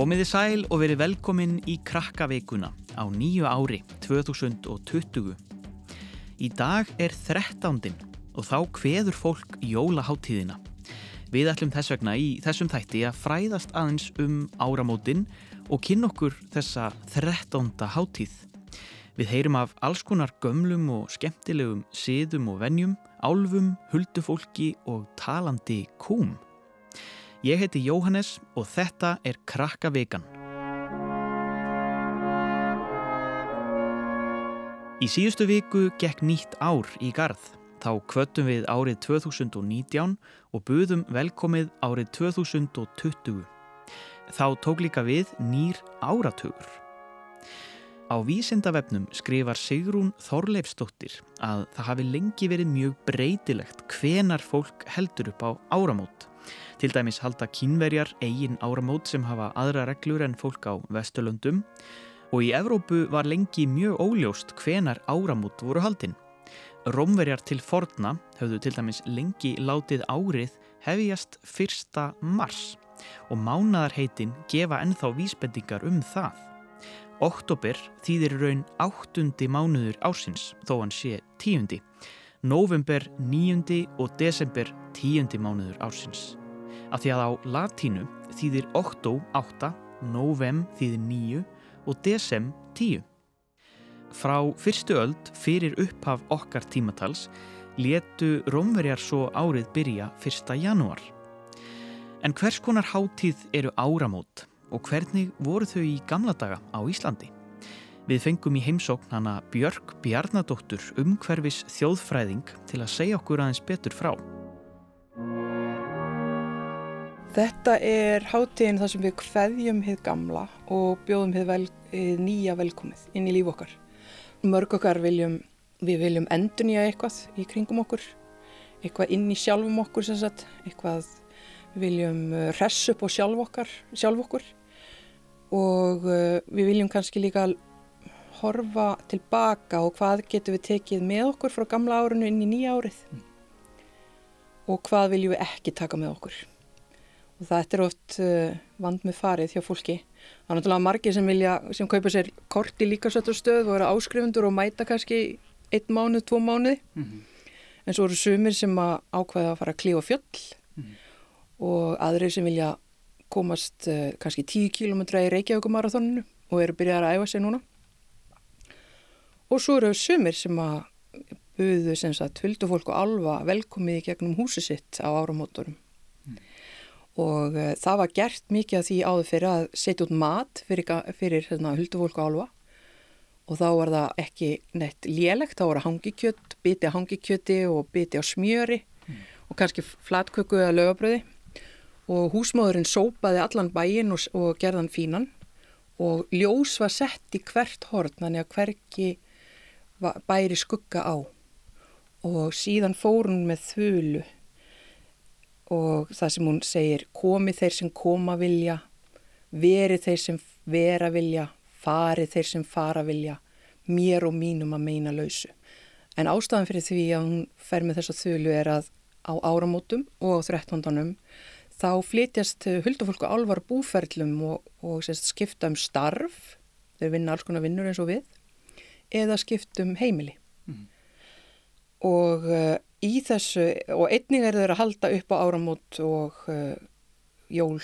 Komiði sæl og verið velkomin í krakkaveikuna á nýju ári 2020. Í dag er 13. og þá hveður fólk jólaháttíðina. Við ætlum þess vegna í þessum þætti að fræðast aðeins um áramótin og kynna okkur þessa 13. háttíð. Við heyrum af alls konar gömlum og skemmtilegum siðum og venjum, álfum, huldufólki og talandi kúm. Ég heiti Jóhannes og þetta er Krakka Vegan. Í síðustu viku gekk nýtt ár í garð. Þá kvöttum við árið 2019 og buðum velkomið árið 2020. Þá tók líka við nýr áratugur. Á vísindavefnum skrifar Sigrún Þorleifsdóttir að það hafi lengi verið mjög breytilegt hvenar fólk heldur upp á áramót. Til dæmis halda kínverjar eigin áramót sem hafa aðra reglur en fólk á Vesturlöndum og í Evrópu var lengi mjög óljóst hvenar áramót voru haldinn. Rómverjar til forna höfðu til dæmis lengi látið árið hefjast fyrsta mars og mánadarheitin gefa ennþá vísbendingar um það. Oktober þýðir raun áttundi mánuður ásins þó hann sé tíundi. November níundi og desember tíundi mánuður ásins af því að á latínu þýðir októ 8, novem þýðir 9 og desem 10. Frá fyrstu öld fyrir upphaf okkar tímatals letu rómverjar svo árið byrja 1. janúar. En hvers konar háttíð eru áramót og hvernig voru þau í gamla daga á Íslandi? Við fengum í heimsókn hana Björg Bjarnadóttur umhverfis þjóðfræðing til að segja okkur aðeins betur frá. Þetta er hátíðin þar sem við hveðjum hið gamla og bjóðum hið, vel, hið nýja velkomið inn í líf okkar. Mörg okkar viljum, við viljum endur nýja eitthvað í kringum okkur, eitthvað inn í sjálfum okkur sem sagt, eitthvað við viljum hress upp á sjálf okkar, sjálf okkur og uh, við viljum kannski líka horfa tilbaka og hvað getum við tekið með okkur frá gamla árinu inn í nýja árið mm. og hvað viljum við ekki taka með okkur og þetta er oft uh, vand með farið hjá fólki. Það er náttúrulega margir sem vilja, sem kaupa sér kort í líkasöturstöð og eru áskrifundur og mæta kannski einn mánuð, tvo mánuði mm -hmm. en svo eru sumir sem að ákveða að fara að klífa fjöll mm -hmm. og aðrir sem vilja komast uh, kannski 10 km í Reykjavíkumarathoninu og eru byrjað að æfa sig núna og svo eru sumir sem að buðu sem sagt huldufólk og alfa velkomið í gegnum húsi sitt á áramótorum og uh, það var gert mikið af því áður fyrir að setja út mat fyrir, fyrir hérna, huldufólk og álfa og þá var það ekki neitt lélegt, þá var það hangikjött, biti á hangikjötti og biti á smjöri mm. og kannski flatköku eða lögabröði og húsmáðurinn sópaði allan bæin og, og gerðan fínan. Og ljós var sett í hvert hort, þannig að hverki bæri skugga á. Og síðan fórun með þölu og það sem hún segir komi þeir sem koma vilja veri þeir sem vera vilja fari þeir sem fara vilja mér og mínum að meina lausu. En ástafan fyrir því að hún fer með þessa þölu er að á áramótum og á þrettondunum þá flytjast huldufólku álvar búferlum og, og sérst, skipta um starf. Þau vinna alls konar vinnur eins og við eða skipta um heimili. Mm. og í þessu og einning er þeir að halda upp á áramót og uh, jól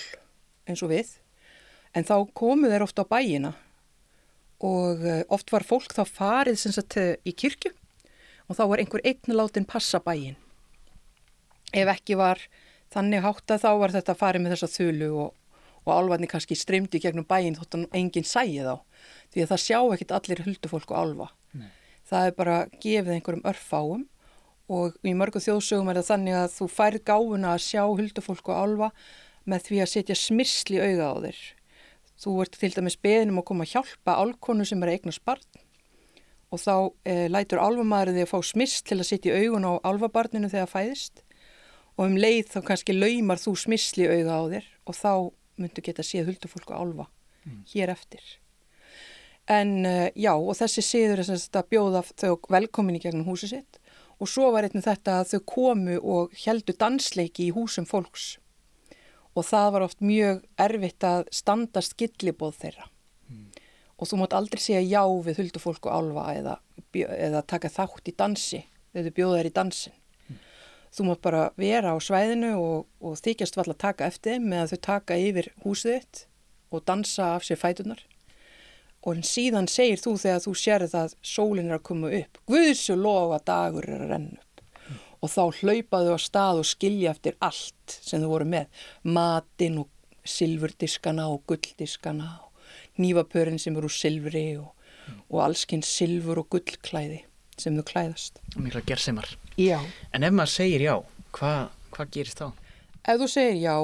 eins og við. En þá komu þeir ofta á bæina. Og uh, oft var fólk þá farið sagt, í kirkju. Og þá var einhver einn látin passa bæin ef ekki var þannig hátt að þá var þetta farið með þessa þulu og, og álvarni kannski streymdi gegnum bæin þótt að enginn sæi þá því að það sjá ekkit allir huldufólk og álva Nei. það er bara gefið einhverjum örfáum og í mörgu þjóðsögum er það þannig að þú færð gáfuna að sjá huldufólk og álfa með því að setja smyrsli auða á þér. Þú ert til dæmis beðinum að koma að hjálpa álkonu sem er að eigna sparn og þá e, lætur þig að fá smyrsl til að setja augun á álfabarninu þegar það fæðist og um leið þá kannski laumar þú smyrsli auða á þér og þá myndu geta séð huldufólk og álfa mm. hér eftir. En e, já og þessi séður er að bjóða þau velkomin í gegnum húsi sitt. Og svo var einnig þetta að þau komu og heldu dansleiki í húsum fólks. Og það var oft mjög erfitt að standast gillibóð þeirra. Og þú mátt aldrei segja já við huldufólk og álfa eða, eða taka þátt í dansi þegar þú bjóða þér í dansin þú mátt bara vera á svæðinu og, og þykjast valla að taka eftir með að þau taka yfir húsið þitt og dansa af sér fætunar og síðan segir þú þegar þú sérð að sólinn er að koma upp Guðsu lofa dagur er að renna upp mm. og þá hlaupaðu á stað og skilja eftir allt sem þú voru með matinn og silfurdiskana og gulldiskana og nývapörin sem eru úr silfri og, mm. og allskinn silfur og gullklæði sem þú klæðast Mikla gerðsimar Já En ef maður segir já, hvað hva gerist þá? Ef þú segir já,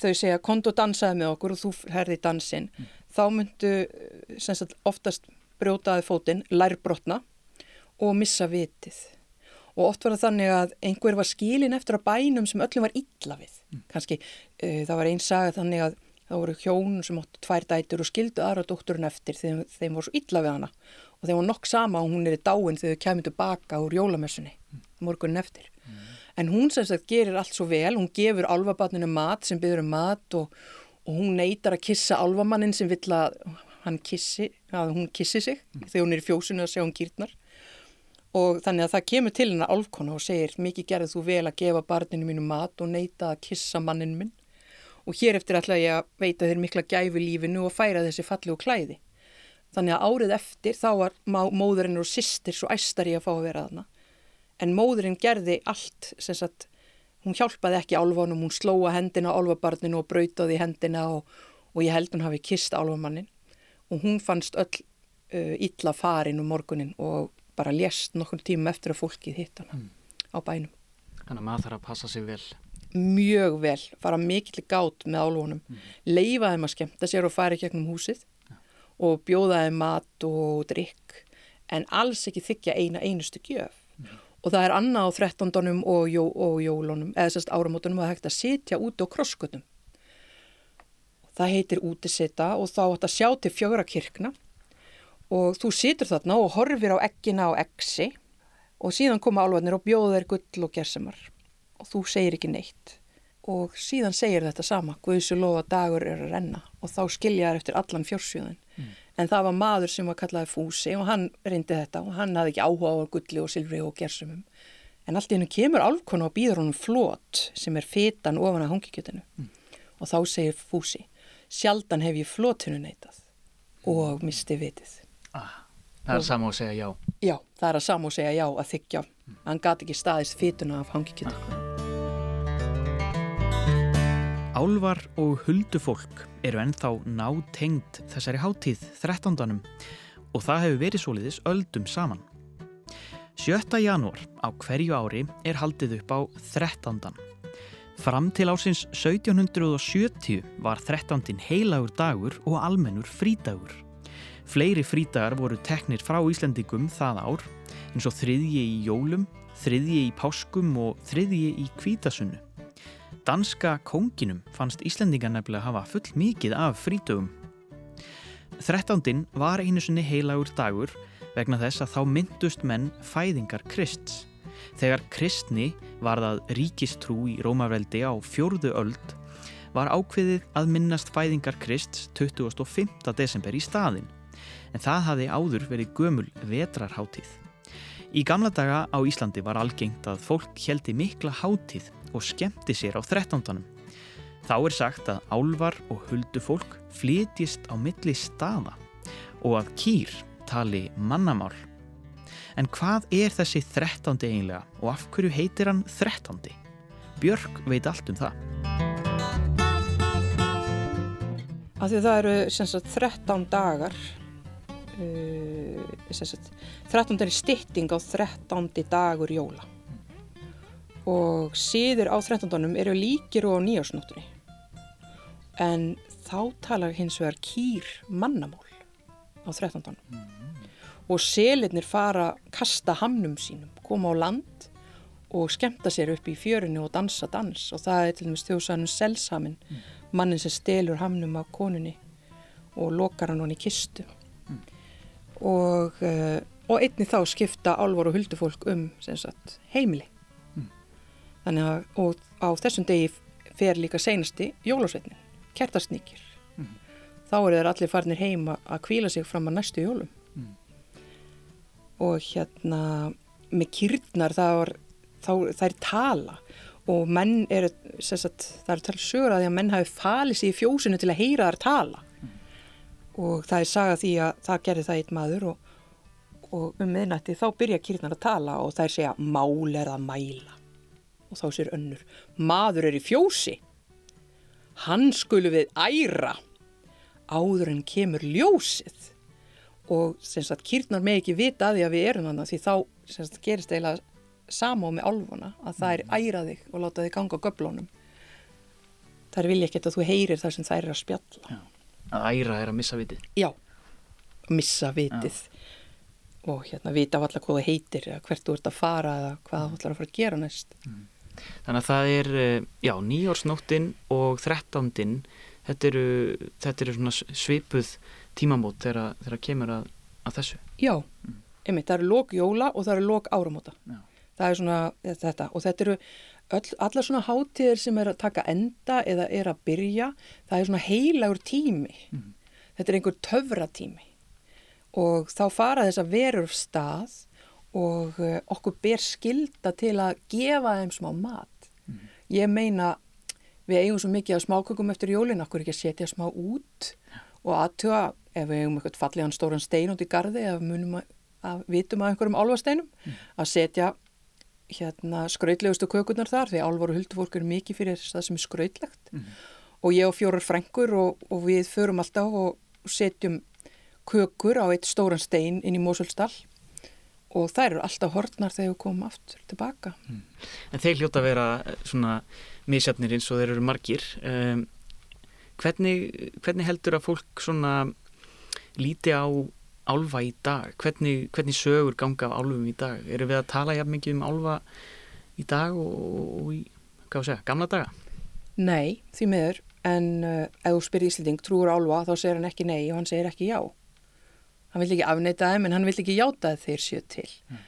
þau segja konto dansaði með okkur og þú herði dansinn mm þá myndu sagt, oftast brjótaði fótinn, lærbrotna og missa vitið. Og oft var það þannig að einhver var skilin eftir að bænum sem öllum var illa við. Mm. Kanski uh, það var einn saga þannig að það voru hjón sem óttu tvær dætur og skildu aðra dótturinn eftir þeim, þeim voru svo illa við hana. Og þeim var nokk sama og hún er í dáin þegar þau kemur tilbaka úr jólamessunni, mm. morgunin eftir. Mm. En hún sem sagt gerir allt svo vel, hún gefur alvabatninu mat sem byður um mat og og hún neytar að kissa alvamannin sem vill að hann kissi, að hún kissi sig mm. þegar hún er í fjósinu að segja hún kýrtnar og þannig að það kemur til hennar álkona og segir mikið gerðið þú vel að gefa barninu mínu mat og neyta að kissa mannin minn. Og hér eftir ætla ég að veita þér mikla gæfi lífinu og færa þessi falli og klæði. Þannig að árið eftir þá var móðurinn og sýstir svo æstar í að fá að vera þarna. En móðurinn gerði allt sem sagt hún hjálpaði ekki álfanum, hún slóa hendina á álfabarninu og brautaði hendina og, og ég held hún hafi kist álfamannin og hún fannst öll uh, illa farin um morgunin og bara lést nokkur tíma eftir að fólkið hitt hana mm. á bænum. Þannig að maður þarf að passa sig vel. Mjög vel, fara mikill gát með álfanum, mm. leifa þeim að skemta sér og fara í gegnum húsið ja. og bjóða þeim mat og drikk en alls ekki þykja eina einustu gjöf. Mm og það er annað á 13. og, jó, og jólunum, eða sérst áramótunum að hægt að sitja út á krosskutum. Það heitir útisita og þá ætti að sjá til fjögra kirkna og þú situr þarna og horfir á ekkina á exi og síðan koma álvarnir og bjóða þeir gull og gersemar og þú segir ekki neitt og síðan segir þetta sama, Guðsu lofa dagur er að renna og þá skilja þær eftir allan fjórsjöðin. En það var maður sem var kallaði Fúsi og hann reyndi þetta og hann hafði ekki áhuga á gulli og silfri og gersumum. En allt í hennu kemur álkona og býður honum flót sem er fetan ofan að hongikjötinu mm. og þá segir Fúsi sjaldan hef ég flótinu neytað og misti vitið. Ah, Það er að sama og segja já. Já, það er að sama og segja já að þykja mm. hann gati ekki staðist fetuna af hongikjötinu Álvar og huldufólk eru ennþá nátengt þessari háttíð 13. og það hefur verið soliðis öldum saman. 7. janúar á hverju ári er haldið upp á 13. Fram til ásins 1770 var 13. heilagur dagur og almennur frídagur. Fleiri frídagar voru teknir frá Íslandingum það ár eins og þriðji í jólum, þriðji í páskum og þriðji í kvítasunnu. Danska konginum fannst Íslendingar nefnilega hafa full mikið af frítögum. Þrettándin var einu sinni heilagur dagur vegna þess að þá myndust menn fæðingar Krists. Þegar Kristni var það ríkistrú í Rómaveldi á fjórðu öld var ákveðið að minnast fæðingar Krists 25. desember í staðin en það hafi áður verið gömul vetrarháttíð. Í gamla daga á Íslandi var algengt að fólk heldi mikla háttíð og skemmti sér á 13. Þá er sagt að álvar og huldufólk flytjist á milli staða og að kýr tali mannamál. En hvað er þessi 13. eiginlega og af hverju heitir hann 13. Björk veit allt um það. Af því það eru sagt, 13 dagar, uh, sagt, 13. er stytting á 13. dagur jóla og síður á 13. eru líkir og á nýjásnóttunni. En þá talar hins vegar kýr mannamál á 13. Mm. Og selirnir fara kasta hamnum sínum, koma á land og skemta sér upp í fjörinu og dansa dans og það er til dæmis þjóðsannum selsamin, mm. mannin sem stelur hamnum af konunni og lokar hann honni kistu. Mm. Og, uh, og einni þá skipta álvar og huldufólk um sagt, heimili. Þannig að á þessum degi fer líka seinasti jólasveitnin, kertasnýkir. Mm. Þá eru þeir allir farnir heima að kvíla sig fram að næstu jólum. Mm. Og hérna með kýrnar það er tala og menn eru, sagt, það er tala sögur að því að menn hafi falið sér í fjósinu til að heyra þar tala. Mm. Og það er saga því að það gerði það eitt maður og, og um miðnætti þá byrja kýrnar að tala og það er segja mál er að mæla og þá sér önnur. Maður er í fjósi. Hann skulu við æra áður en kemur ljósið. Og sagt, kýrnar með ekki vita að því að við erum þannig því þá sagt, gerist eiginlega sama með álfuna að það er æra þig og láta þig ganga göblónum það er vilja ekkert að þú heyrir það sem það er að spjalla. Já. að æra er að missa vitið. Já, missa vitið. Já. og hérna vita af alla hvað það heitir hvert þú ert að fara eða hvað þú ætlar að fara að gera næst. Mm. Þannig að það er, eh, já, nýjórsnóttin og þrettándin, þetta eru, þetta eru svona svipuð tímamót þegar það kemur að, að þessu. Já, mm. einmitt, það eru lók jóla og það eru lók áramóta. Já. Það er svona þetta og þetta eru öll, allar svona hátíðir sem er að taka enda eða er að byrja, það er svona heilagur tími. Mm. Þetta er einhver töfratími og þá fara þess að verur stað og uh, okkur ber skilda til að gefa þeim smá mat. Mm. Ég meina, við eigum svo mikið af smákökum eftir jólinn, okkur ekki að setja smá út og aðtuga ef við eigum eitthvað fallegan stóran stein út í gardi eða munum að, að vitum að einhverjum álvasteinum, mm. að setja hérna skrautlegustu kökunar þar því álvar og huldufólk eru mikið fyrir það sem er skrautlegt mm. og ég og fjórar frængur og, og við förum alltaf og setjum kökur á eitt stóran stein inn í Mósulstall og þær eru alltaf hortnar þegar við komum aftur tilbaka. Mm. En þeir hljóta að vera eh, svona misjafnir eins og þeir eru margir. Um, hvernig, hvernig heldur að fólk svona líti á álfa í dag? Hvernig, hvernig sögur ganga af álfum í dag? Eru við að tala jafn mikið um álfa í dag og, og í, hvað sé, gamla daga? Nei, því miður, en uh, ef þú spyrir Íslanding trúur álfa þá segir hann ekki nei og hann segir ekki já hann vill ekki afneita þeim en hann vill ekki játa þeir séu til mm.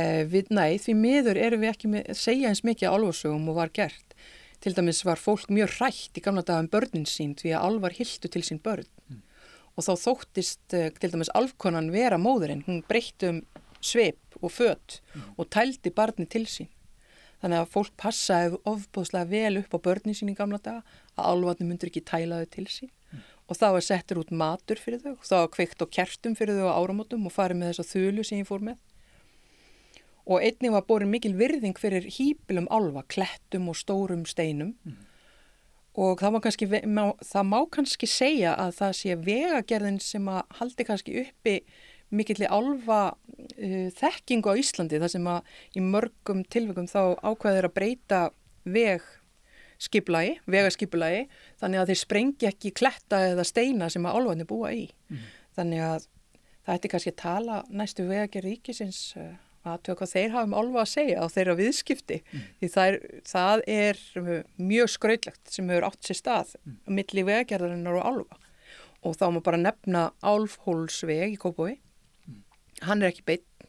uh, við næ, því miður erum við ekki með, segja eins mikið að alvarsögum og var gert til dæmis var fólk mjög rætt í gamla dagum börnin sín því að alvar hildu til sín börn mm. og þá þóttist uh, til dæmis alfkonan vera móðurinn, hún breytti um sveip og fött mm. og tældi barni til sín þannig að fólk passaði ofbúðslega vel upp á börnin sín í gamla daga að alvarni myndur ekki tælaði til sín og þá er settur út matur fyrir þau og þá er kveikt á kertum fyrir þau á áramótum og farið með þessa þölu sem ég fór með og einnig var borin mikil virðing fyrir hýpilum alva, klettum og stórum steinum mm. og það kannski, það má kannski segja að það sé vegagerðin sem að haldi kannski uppi mikilli alva uh, þekkingu á Íslandi þar sem að í mörgum tilvægum þá ákveður að breyta veg skipulagi, vegaskipulagi þannig að þeir sprengi ekki kletta eða steina sem að álvarnir búa í mm. þannig að það ætti kannski að tala næstu vegagerð ríkisins uh, að hvað þeir hafa um álva að segja á þeirra viðskipti mm. því það er, það er mjög skrautlegt sem hefur átt sér stað mm. millir vegagerðarinnar og álva og þá má bara nefna álfhólsveg í Kópaví mm. hann er ekki beitt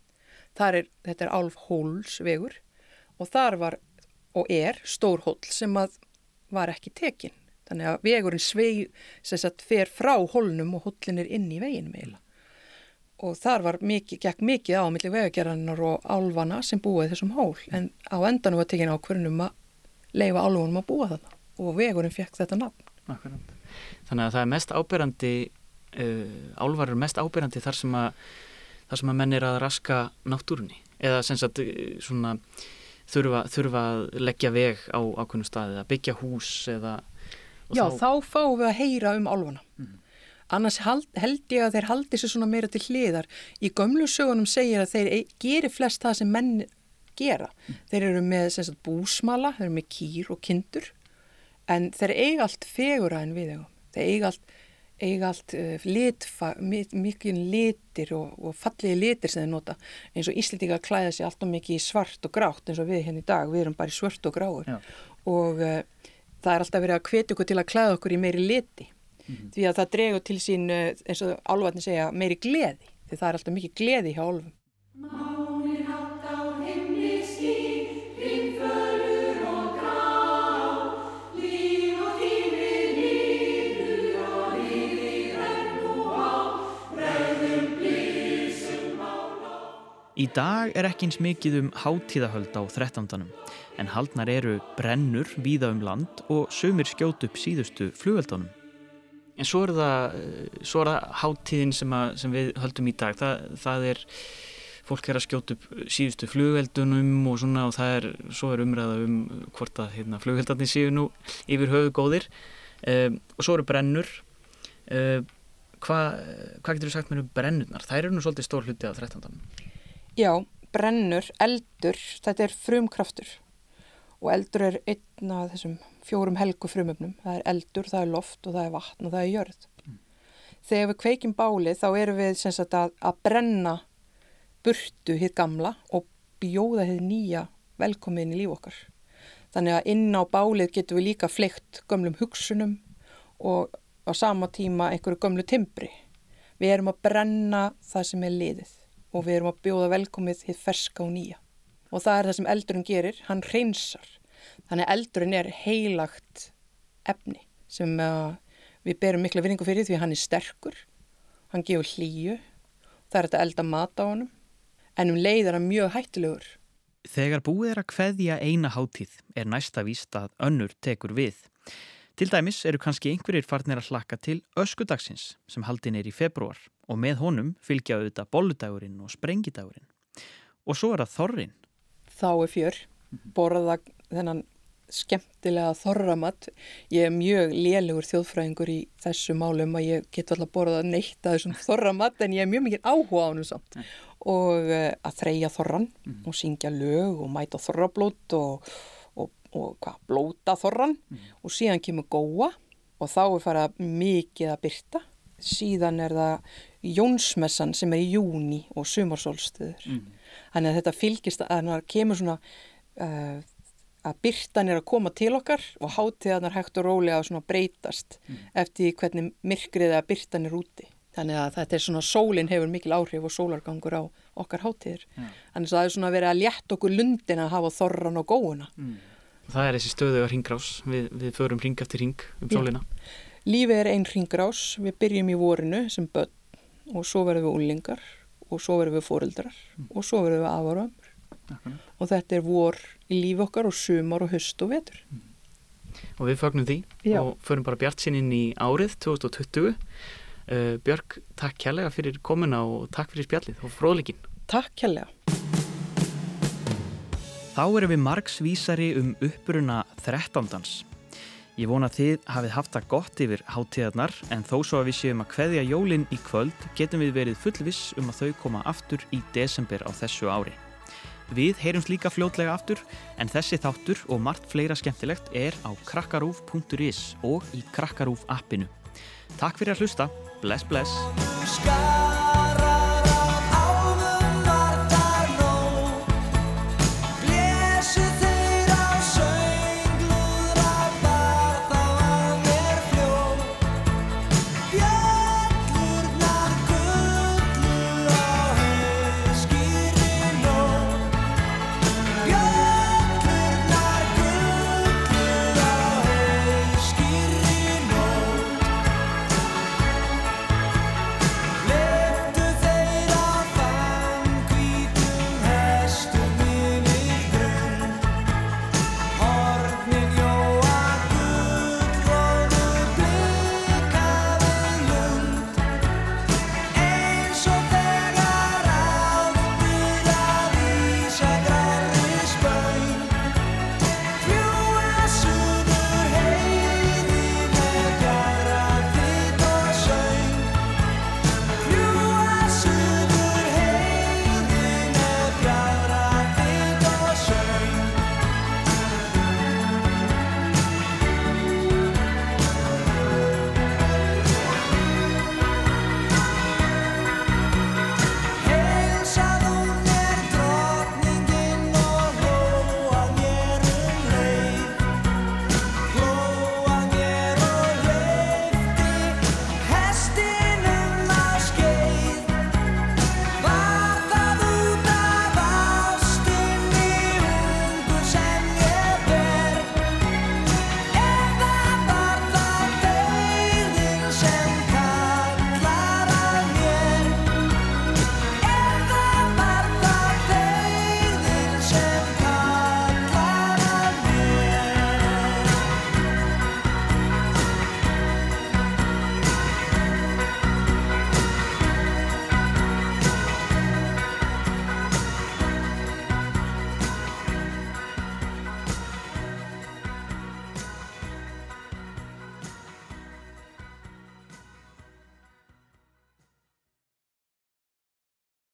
er, þetta er álfhólsvegur og þar var og er stór hóll sem að var ekki tekin. Þannig að vegurinn sveig, sem sagt, fer frá hólnum og hóllin er inn í veginum eiginlega. Og þar var mikið, gekk mikið á millir vegagerðanar og álvana sem búið þessum hól. En á endanum var tekin ákverðinum að leifa álvunum að búa þarna og vegurinn fekk þetta nafn. Akkurát. Þannig að það er mest ábyrrandi, uh, álvar er mest ábyrrandi þar sem að, þar sem að menn er að raska náttúrunni. Eða sem sagt, uh, svona þurfa, þurfa að leggja veg á ákveðnum staði að byggja hús eða Já, þá... þá fáum við að heyra um álfana mm. annars held, held ég að þeir haldi sér svona meira til hliðar í gömlu sögunum segir að þeir e- gerir flest það sem menn gera mm. þeir eru með sagt, búsmala, þeir eru með kýr og kindur en þeir eiga allt fegura en við þeir eiga allt eiga allt uh, litfa, mikið litir og, og fallegi litir sem þeir nota. Eins og Íslitinga klæða sér alltaf mikið í svart og grátt eins og við hérna í dag, við erum bara í svart og gráur. Já. og uh, það er alltaf verið að hvetja okkur til að klæða okkur í meiri liti. Mm -hmm. því að það dregur til sín uh, eins og álvarni segja meiri gleði. Því það er alltaf mikið gleði hjá álfum Í dag er ekki eins mikið um hátíðahöld á 13. en haldnar eru brennur víða um land og sömur skjót upp síðustu flugveldunum. En svo er það, svo er það hátíðin sem, að, sem við höldum í dag. Það, það er, fólk er að skjóta upp síðustu flugveldunum og svona og það er, svo er umræða um hvort að hérna, flugveldarnir séu nú yfir höfu góðir. Um, og svo eru brennur. Um, Hvað hva getur þú sagt um brennurnar? Það eru nú svolítið stór hluti á 13. Já, brennur, eldur, þetta er frumkraftur og eldur er einn af þessum fjórum helgu frumöfnum. Það er eldur, það er loft og það er vatn og það er jörð. Mm. Þegar við kveikjum bálið þá erum við sagt, að, að brenna burtu hitt gamla og bjóða hitt nýja velkomin í líf okkar. Þannig að inn á bálið getum við líka fleikt gömlum hugsunum og á sama tíma einhverju gömlu timbri. Við erum að brenna það sem er liðið og við erum að bjóða velkomið hitt ferska og nýja. Og það er það sem eldurinn gerir, hann reynsar. Þannig að eldurinn er heilagt efni sem uh, við berum mikla vinningu fyrir því hann er sterkur, hann gefur hlýju, það er þetta elda mat á honum, en um leið er hann mjög hættilegur. Þegar búið er að hveðja eina háttíð er næsta víst að önnur tekur við. Til dæmis eru kannski einhverjir farnir að hlakka til öskudagsins sem haldin er í februar og með honum fylgja auðvitað bolludagurinn og sprengidagurinn. Og svo er það þorrin. Þá er fjör, borða þennan skemmtilega þorramatt. Ég er mjög lélugur þjóðfræðingur í þessu málum að ég get alltaf borðað neitt að þessum þorramatt en ég er mjög mikið áhuga á hann samt. Og uh, að þreja þorran mm. og syngja lög og mæta þorrablót og, og, og hvað, blóta þorran mm. og síðan kemur góa og þá er farað mikið að byrta. Síðan er það Jónsmessan sem er í júni og sumarsólstuður. Mm. Þannig að þetta fylgist að það kemur svona uh, að byrtan er að koma til okkar og hátíðanar hægt og rólega að breytast mm. eftir hvernig myrkrið að byrtan er úti. Þannig að þetta er svona sólinn hefur mikil áhrif og sólargangur á okkar hátíðir. Mm. Þannig að það er svona verið að létt okkur lundin að hafa þorran og góuna. Mm. Það er þessi stöðu að ringrás. Við, við förum ring eftir ring um sólina. Lífið er einn ringrás. Við byrjum í vorinu sem börn og svo verðum við úlingar og svo verðum við fóreldrar mm. og svo verðum við afarömmur og þetta er vor í líf okkar og sumar og höst og vetur mm. og við fagnum því Já. og förum bara Bjart sinni inn í árið 2020 uh, Björg, takk kærlega fyrir komuna og takk fyrir spjallið og fróðleikin Takk kærlega Þá erum við margsvísari um uppbruna 13. Ég vona þið hafið haft það gott yfir hátíðarnar en þó svo að við séum að hveðja jólinn í kvöld getum við verið fullviss um að þau koma aftur í desember á þessu ári. Við heyrums líka fljótlega aftur en þessi þáttur og margt fleira skemmtilegt er á krakkarúf.is og í krakkarúf appinu. Takk fyrir að hlusta. Bless bless.